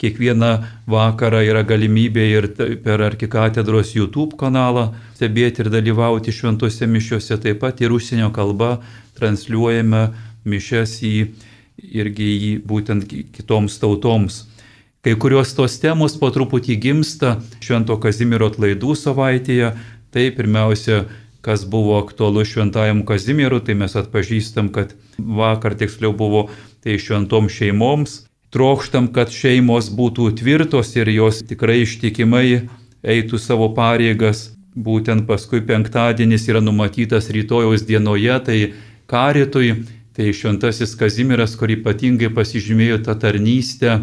kiekvieną vakarą yra galimybė ir per arkikatedros YouTube kanalą stebėti ir dalyvauti šventose mišiuose, taip pat ir užsienio kalba transliuojame mišes į, irgi į būtent kitoms tautoms. Kai kurios tos temos po truputį gimsta Švento Kazimiero atlaidų savaitėje, tai pirmiausia, kas buvo aktualu Šventajam Kazimieru, tai mes atpažįstam, kad vakar tiksliau buvo tai šventom šeimoms. Trokštam, kad šeimos būtų tvirtos ir jos tikrai ištikimai eitų savo pareigas. Būtent paskui penktadienis yra numatytas rytojaus dienoje, tai karitui, tai šventasis Kazimiras, kur ypatingai pasižymėjo tą tarnystę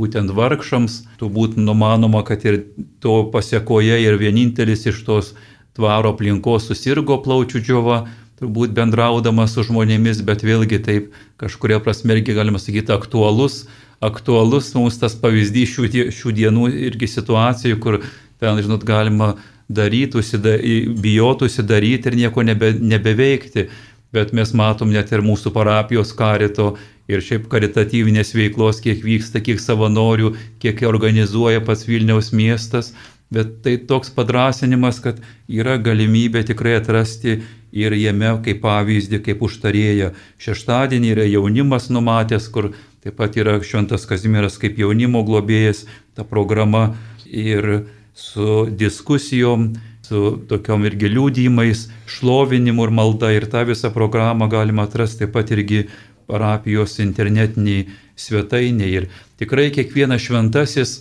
būtent vargšams, turbūt numanoma, kad ir to pasiekoje ir vienintelis iš tos tvaro aplinkos susirgo plaučių džiova, turbūt bendraudamas su žmonėmis, bet vėlgi taip kažkuria prasme irgi galima sakyti aktualus, aktualus mums tas pavyzdys šių, šių dienų irgi situacijų, kur ten, žinot, galima darytųsi, da, bijotųsi daryti ir nieko nebe, nebeveikti. Bet mes matom net ir mūsų parapijos karito ir šiaip karitatyvinės veiklos, kiek vyksta, kiek savanorių, kiek organizuoja pats Vilniaus miestas. Bet tai toks padrasinimas, kad yra galimybė tikrai atrasti ir jame kaip pavyzdį, kaip užtarėja. Šeštadienį yra jaunimas numatęs, kur taip pat yra Šventas Kazimieras kaip jaunimo globėjas, ta programa ir su diskusijom, su tokiom irgi liūdimais, šlovinimu ir malda ir tą visą programą galima atrasti taip pat irgi parapijos internetiniai svetainiai. Ir tikrai kiekvienas šventasis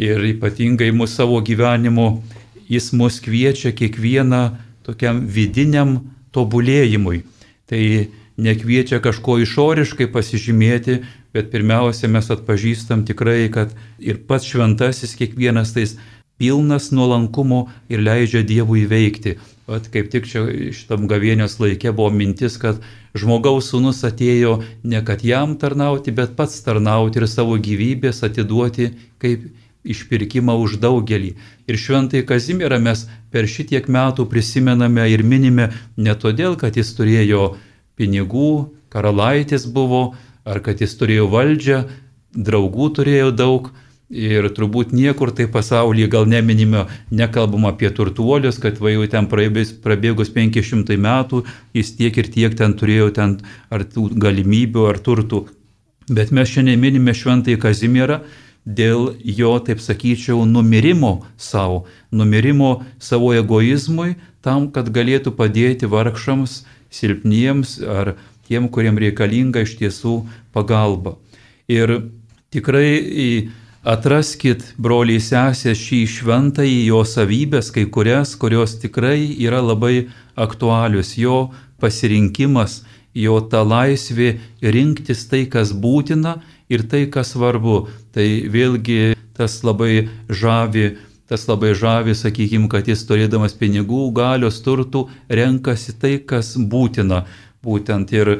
ir ypatingai mūsų savo gyvenimu, jis mus kviečia kiekvieną tokiam vidiniam tobulėjimui. Tai nekviečia kažko išoriškai pasižymėti, bet pirmiausia mes atpažįstam tikrai, kad ir pats šventasis kiekvienas tais pilnas nuolankumo ir leidžia Dievui veikti. Vat kaip tik čia šitam gavienės laikė buvo mintis, kad žmogaus sūnus atėjo ne kad jam tarnauti, bet pats tarnauti ir savo gyvybės atiduoti kaip išpirkimą už daugelį. Ir šventai Kazimierą mes per šitiek metų prisimename ir minime ne todėl, kad jis turėjo pinigų, karalaitis buvo, ar kad jis turėjo valdžią, draugų turėjo daug. Ir turbūt niekur tai pasaulyje gal neminime, nekalbam apie turtuolius, kad va jau ten prabėgus, prabėgus 500 metų jis tiek ir tiek ten turėjo ten ar tų galimybių, ar turtų. Bet mes šiandien minime šventąjį Kazimierą dėl jo, taip sakyčiau, numirimo savo, numirimo savo egoizmui, tam, kad galėtų padėti vargšams, silpniems ar tiem, kuriem reikalinga iš tiesų pagalba. Ir tikrai atraskit, broliai sesės, šį šventąjį jo savybės, kai kurias, kurios tikrai yra labai aktualius, jo pasirinkimas, jo ta laisvė rinktis tai, kas būtina ir tai, kas svarbu. Tai vėlgi tas labai žavi, tas labai žavi, sakykime, kad jis turėdamas pinigų, galios, turtų, renkasi tai, kas būtina. Būtent ir,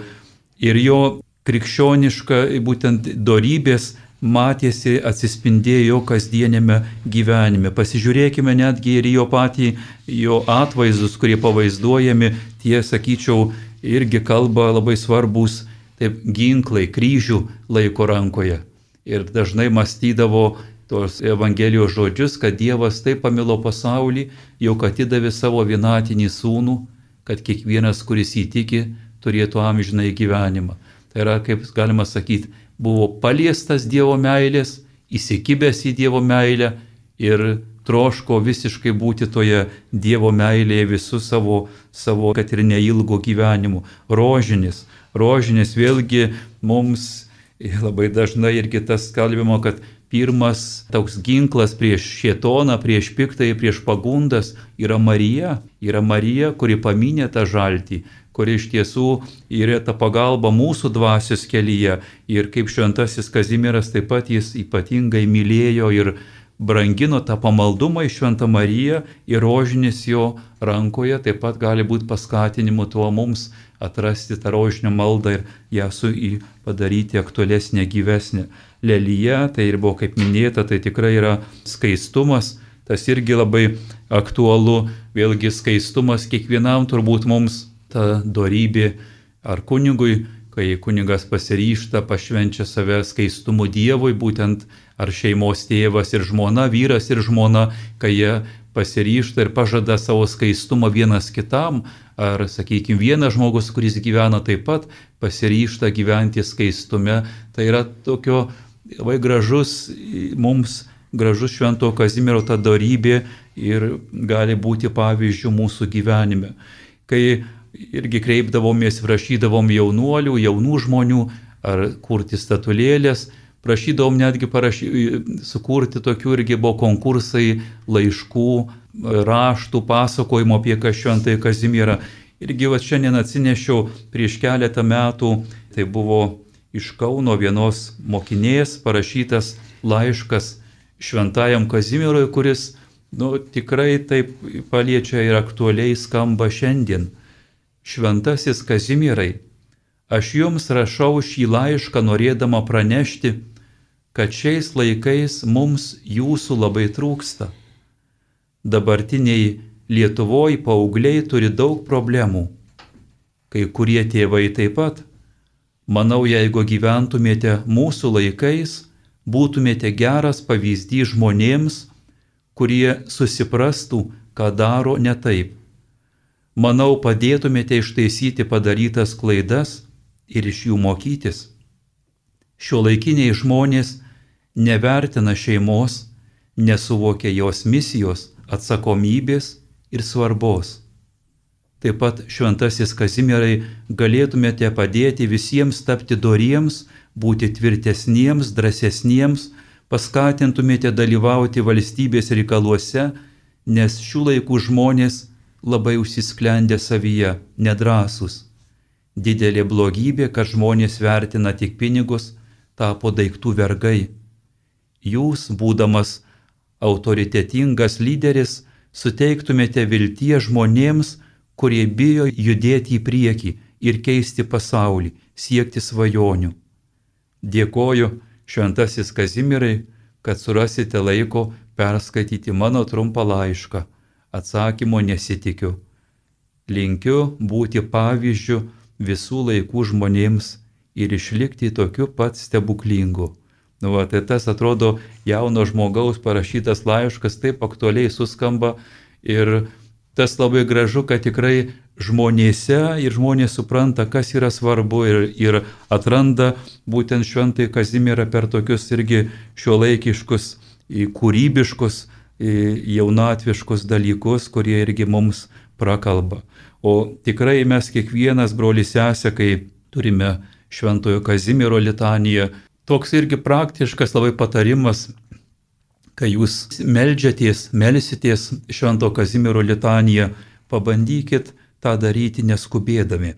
ir jo krikščioniška, būtent darybės matėsi, atsispindėjo jo kasdienėme gyvenime. Pasižiūrėkime netgi ir jo patį, jo atvaizdus, kurie pavaizduojami, tie, sakyčiau, irgi kalba labai svarbus, taip ginklai, kryžių laiko rankoje. Ir dažnai mąstydavo tos Evangelijos žodžius, kad Dievas taip pamilo pasaulį, jog atidavė savo vienatinį sūnų, kad kiekvienas, kuris įtiki, turėtų amžinai gyvenimą. Tai yra, kaip galima sakyti, buvo paliestas Dievo meilės, įsikibęs į Dievo meilę ir troško visiškai būti toje Dievo meilėje visų savo, savo kad ir neilgo gyvenimu. Rožinis. Rožinis vėlgi mums labai dažnai irgi tas kalbimo, kad pirmas toks ginklas prieš šietoną, prieš piktąjį, prieš pagundas yra Marija. Yra Marija, kuri paminė tą žaltį, kuri iš tiesų yra ta pagalba mūsų dvasios kelyje. Ir kaip šventasis Kazimieras taip pat jis ypatingai mylėjo ir brangino tą pamaldumą į Šventą Mariją ir rožinis jo rankoje taip pat gali būti paskatinimu tuo mums atrasti tą rožinio maldą ir ją su į padaryti aktualesnė, gyvesnė. Lelyje, tai ir buvo kaip minėta, tai tikrai yra skaistumas, tas irgi labai aktualu, vėlgi skaistumas kiekvienam turbūt mums ta dorybė ar kunigui, kai kunigas pasiryšta, pašvenčia save skaistumu Dievui, būtent ar šeimos tėvas ir žmona, vyras ir žmona, kai jie pasiryšta ir pažada savo skaistumą vienas kitam, ar, sakykime, vienas žmogus, kuris gyvena taip pat, pasiryšta gyventi skaistume, tai yra tokio labai gražus mums gražus švento Kazimiero ta darybė ir gali būti pavyzdžių mūsų gyvenime. Kai irgi kreipdavomės, prašydavom jaunuolių, jaunų žmonių ar kurti statulėlės, prašydavom netgi parašy, sukurti tokių irgi buvo konkursai laiškų, raštų, pasakojimo apie šventąjį Kazimierą. Irgi va šiandien atsinešiau prieš keletą metų, tai buvo iš Kauno vienos mokinės parašytas laiškas šventajam Kazimierui, kuris nu, tikrai taip paliečia ir aktualiai skamba šiandien. Šventasis Kazimierai, aš jums rašau šį laišką norėdama pranešti, kad šiais laikais mums jūsų labai trūksta. Dabartiniai Lietuvoje paaugliai turi daug problemų. Kai kurie tėvai taip pat. Manau, jeigu gyventumėte mūsų laikais, būtumėte geras pavyzdys žmonėms, kurie susiprastų, ką daro ne taip manau, padėtumėte ištaisyti padarytas klaidas ir iš jų mokytis. Šio laikiniai žmonės nevertina šeimos, nesuvokia jos misijos, atsakomybės ir svarbos. Taip pat šventasis Kazimierai galėtumėte padėti visiems tapti doriems, būti tvirtesniems, drąsesniems, paskatintumėte dalyvauti valstybės reikaluose, nes šių laikų žmonės labai užsisklendę savyje, nedrasus. Didelė blogybė, kad žmonės vertina tik pinigus, tapo daiktų vergai. Jūs, būdamas autoritetingas lyderis, suteiktumėte viltie žmonėms, kurie bijo judėti į priekį ir keisti pasaulį, siekti svajonių. Dėkoju šventasis Kazimirai, kad surasite laiko perskaityti mano trumpą laišką atsakymo nesitikiu. Linkiu būti pavyzdžių visų laikų žmonėms ir išlikti tokiu pat stebuklingu. Nu, va, tai tas atrodo jauno žmogaus parašytas laiškas taip aktualiai suskamba ir tas labai gražu, kad tikrai žmonėse ir žmonės supranta, kas yra svarbu ir, ir atranda būtent šventai Kazimierą per tokius irgi šiuolaikiškus, kūrybiškus jaunatviškus dalykus, kurie irgi mums prakalba. O tikrai mes kiekvienas brolis sesė, kai turime Šventojo Kazimiero litaniją, toks irgi praktiškas labai patarimas, kai jūs melžiatės, melsitės Švento Kazimiero litaniją, pabandykit tą daryti neskubėdami.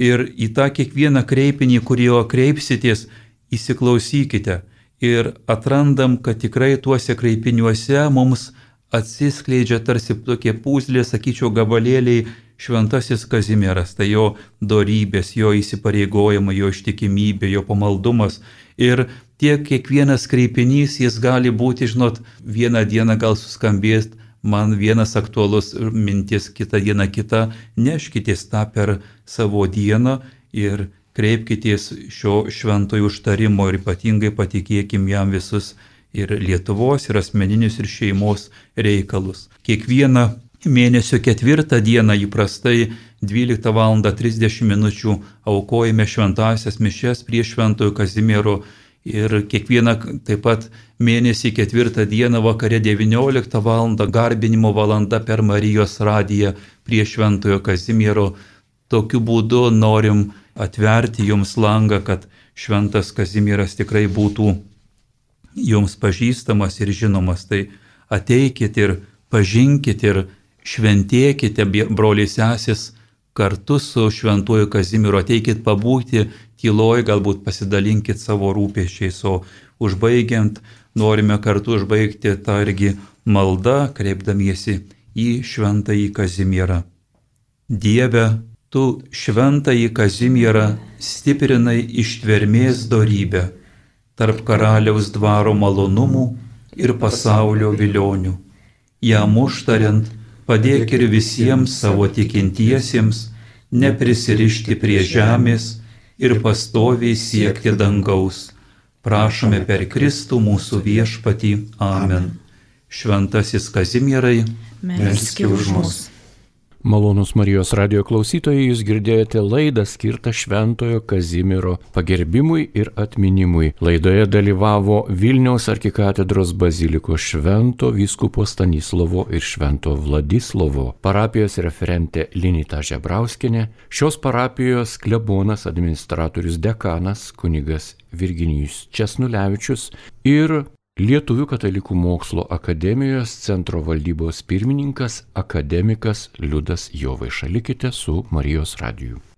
Ir į tą kiekvieną kreipinį, kurį jo kreipsitės, įsiklausykite ir atrandam, kad tikrai tuose kreipiniuose mums atsiskleidžia tarsi tokie pūzlė, sakyčiau, gabalėliai šventasis Kazimieras, tai jo darybės, jo įsipareigojimai, jo ištikimybė, jo pamaldumas. Ir tiek kiekvienas kreipinys, jis gali būti, žinot, vieną dieną gal suskambės, man vienas aktualus mintis, kitą dieną kita, neškitės tą per savo dieną ir kreipkitės šio šventojo užtarimo ir ypatingai patikėkim jam visus ir Lietuvos, ir asmeninius, ir šeimos reikalus. Kiekvieną mėnesio ketvirtą dieną įprastai 12 val. 30 min. aukojame šventasias mišes prie šventojo Kazimiero ir kiekvieną taip pat mėnesį ketvirtą dieną vakare 19 val. garbinimo valanda per Marijos radiją prie šventojo Kazimiero. Tokiu būdu norim atverti jums langą, kad šventas Kazimieras tikrai būtų jums pažįstamas ir žinomas. Tai ateikit ir pažinkit ir šventėkite, broliai sesis, kartu su šventuoju Kazimiru, ateikit pabūti tyloj, galbūt pasidalinkit savo rūpėšiais, o užbaigiant norime kartu užbaigti tą irgi maldą, kreipdamiesi į šventąjį Kazimierą. Dieve, tu šventąjį Kazimierą stiprinai ištvermės darybę tarp karaliaus dvaro malonumų ir pasaulio vilionių. Jam užtariant, padėk ir visiems savo tikintiesiems neprisirišti prie žemės ir pastoviai siekti dangaus. Prašome per Kristų mūsų viešpatį. Amen. Šventasis Kazimierai, melski už mus. Malonus Marijos radio klausytojai, jūs girdėjote laidą skirtą Šventojo Kazimiero pagerbimui ir atminimui. Laidoje dalyvavo Vilniaus arkikatedros baziliko Švento vyskupo Stanislovo ir Švento Vladislovo parapijos referentė Linita Žebrauskinė, šios parapijos klebonas administratorius dekanas kunigas Virginijus Česnulevičius ir Lietuvių katalikų mokslo akademijos centro valdybos pirmininkas akademikas Liudas Jovaiša. Likite su Marijos radiju.